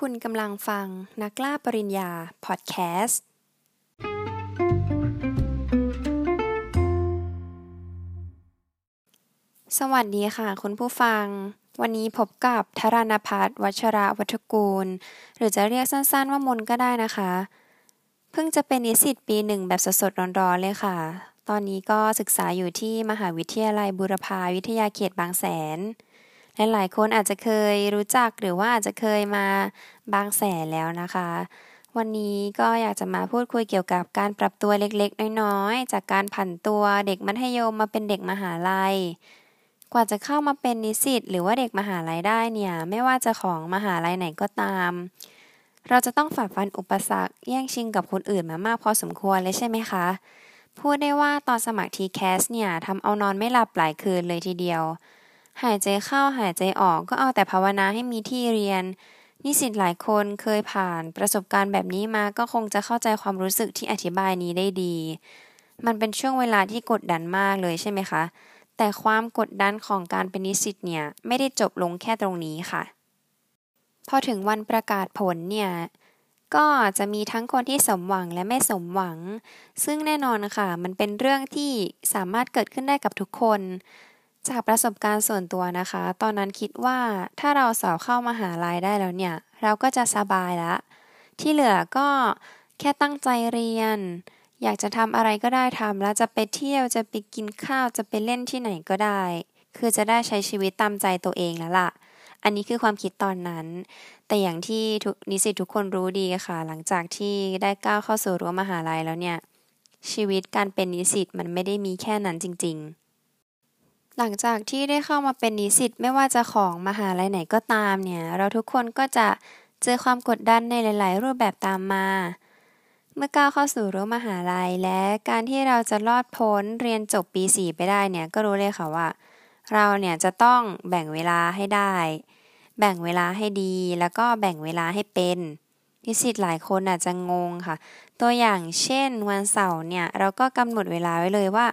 คุณกำลังฟังนักล่าปริญญา พอดแคสต์ สวัสดีค่ะ คุณผู้ฟัง วันนี้พบกับธารณพัฒน์วัชระวัฒกูล หรือจะเรียกสั้นๆว่ามนก็ได้นะคะ เพิ่งจะเป็นนิสิตปีหนึ่งแบบสดๆร้อนๆเลยค่ะ ตอนนี้ก็ศึกษาอยู่ที่มหาวิทยาลัยบุรพาวิทยาเขตบางแสน และหลายคนอาจจะเคยรู้จักหรือว่าอาจจะเคยมาบางแสนแล้วนะคะ วันนี้ก็อยากจะมาพูดคุยเกี่ยวกับการปรับตัวเล็กๆ น้อยๆ จากการผันตัวเด็กมัธยมมาเป็นเด็กมหาลัย กว่าจะเข้ามาเป็นนิสิตหรือว่าเด็กมหาลัยได้เนี่ย ไม่ว่าจะของมหาลัยไหนก็ตาม เราจะต้องฝ่าฟันอุปสรรคแย่งชิงกับคนอื่นมามากพอสมควรเลยใช่ไหมคะพูดได้ว่าตอนสมัครทีแคสเนี่ยทำเอานอนไม่หลับหลายคืนเลยทีเดียว หายใจเข้าหายใจออกก็เอาแต่ภาวนาให้มีที่เรียน นิสิตหลายคนเคยผ่านประสบการณ์แบบนี้มาก็คงจะเข้าใจความรู้สึกที่อธิบายนี้ได้ดี มันเป็นช่วงเวลาที่กดดันมากเลยใช่ไหมคะ แต่ความกดดันของการเป็นนิสิตเนี่ยไม่ได้จบลงแค่ตรงนี้ค่ะ พอถึงวันประกาศผลเนี่ยก็จะมีทั้งคนที่สมหวังและไม่สมหวัง ซึ่งแน่นอนค่ะ มันเป็นเรื่องที่สามารถเกิดขึ้นได้กับทุกคน จากประสบการณ์ส่วนตัวนะคะ ตอนนั้นคิดว่าถ้าเราสอบเข้ามาหาลัยได้แล้วเนี่ย เราก็จะสบายละ ที่เหลือก็แค่ตั้งใจเรียน อยากจะทำอะไรก็ได้ทำแล้วจะไปเที่ยวจะไปกินข้าวจะไปเล่นที่ไหนก็ได้ คือจะได้ใช้ชีวิตตามใจตัวเองแล้วล่ะ อันนี้คือความคิดตอนนั้น แต่อย่างที่นิสิตทุกคนรู้ดีค่ะ หลังจากที่ได้ก้าวเข้าสู่รั้วมหาลัยแล้วเนี่ย ชีวิตการเป็นนิสิตมันไม่ได้มีแค่นั้นจริง ๆ หลังจากที่ได้เข้ามาเป็นนิสิตไม่ว่าจะของมหาลัยไหนก็ตามเนี่ย เราทุกคนก็จะเจอความกดดันในหลาย ๆ รูปแบบตามมา เมื่อก้าวเข้าสู่รั้วมหาลัย และการที่เราจะรอดพ้นเรียนจบปี 4 ไปได้เนี่ยก็รู้เลยค่ะว่า เราเนี่ยจะต้องแบ่งเวลาให้ได้ แบ่งเวลาให้ดี แล้วก็แบ่งเวลาให้เป็นนิสิตหลายคนอาจจะงงค่ะ ตัวอย่างเช่นวันเสาร์เนี่ยเราก็กำหนดเวลาไว้เลยว่า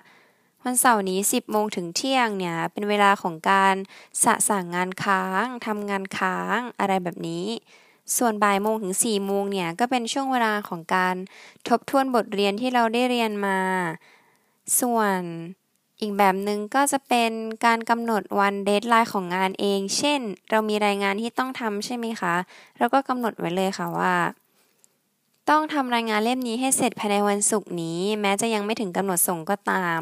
วันเสาร์นี้ 10 โมงถึงเที่ยงเนี่ย เป็นเวลาของการสะสางงานค้างทำงานค้างอะไรแบบนี้ ส่วนบ่ายโมงถึง4โมงเนี่ย ก็เป็นช่วงเวลาของการทบทวนบทเรียนที่เราได้เรียนมา ส่วนอีกแบบหนึ่งก็จะเป็นการกำหนดวันเดทไลน์ของงานเอง เช่น เรามีรายงานที่ต้องทำใช่ไหมคะ เราก็กำหนดไว้เลยค่ะว่า ต้องทำรายงานเล่มนี้ให้เสร็จภายในวันศุกร์นี้ แม้จะยังไม่ถึงกำหนดส่งก็ตาม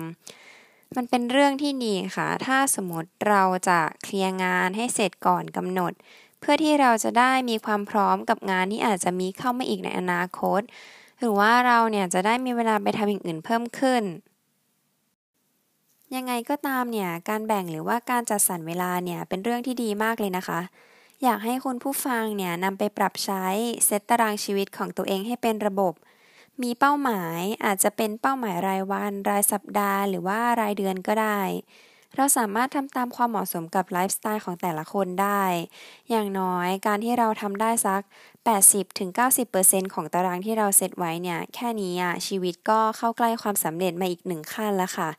มันเป็นเรื่องที่ดีค่ะ ถ้าสมมติเราจะเคลียร์งานให้เสร็จก่อนกำหนด เพื่อที่เราจะได้มีความพร้อมกับงานที่อาจจะมีเข้ามาอีกในอนาคต หรือว่าเราเนี่ยจะได้มีเวลาไปทำอย่างอื่นเพิ่มขึ้น ยังไงก็ตามเนี่ยการแบ่งหรือว่าการจัดสรรเวลาเนี่ยเป็นเรื่องที่ดีมากเลยนะคะ อยากให้คุณผู้ฟังเนี่ยนำไปปรับใช้เซตตารางชีวิตของตัวเองให้เป็นระบบ มีเป้าหมายอาจจะเป็นเป้าหมายรายวัน รายสัปดาห์ หรือว่ารายเดือนก็ได้ เราสามารถทำตามความเหมาะสมกับไลฟ์สไตล์ของแต่ละคนได้ อย่างน้อยการที่เราทำได้สัก 80-90%ของตารางที่เราเซตไว้เนี่ย แค่นี้อะชีวิตก็เข้าใกล้ความสำเร็จมาอีกหนึ่งขั้นแล้วค่ะ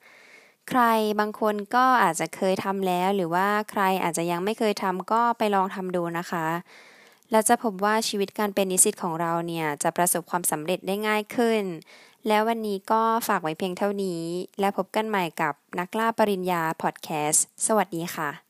ใครบางคนก็อาจจะเคยทำแล้ว หรือว่าใครอาจจะยังไม่เคยทำก็ไปลองทำดูนะคะ และจะพบว่าชีวิตการเป็นนิสิตของเราเนี่ย จะประสบความสำเร็จได้ง่ายขึ้น แล้ววันนี้ก็ฝากไว้เพียงเท่านี้ และพบกันใหม่กับนักล่าปริญญาพอดแคสต์ สวัสดีค่ะ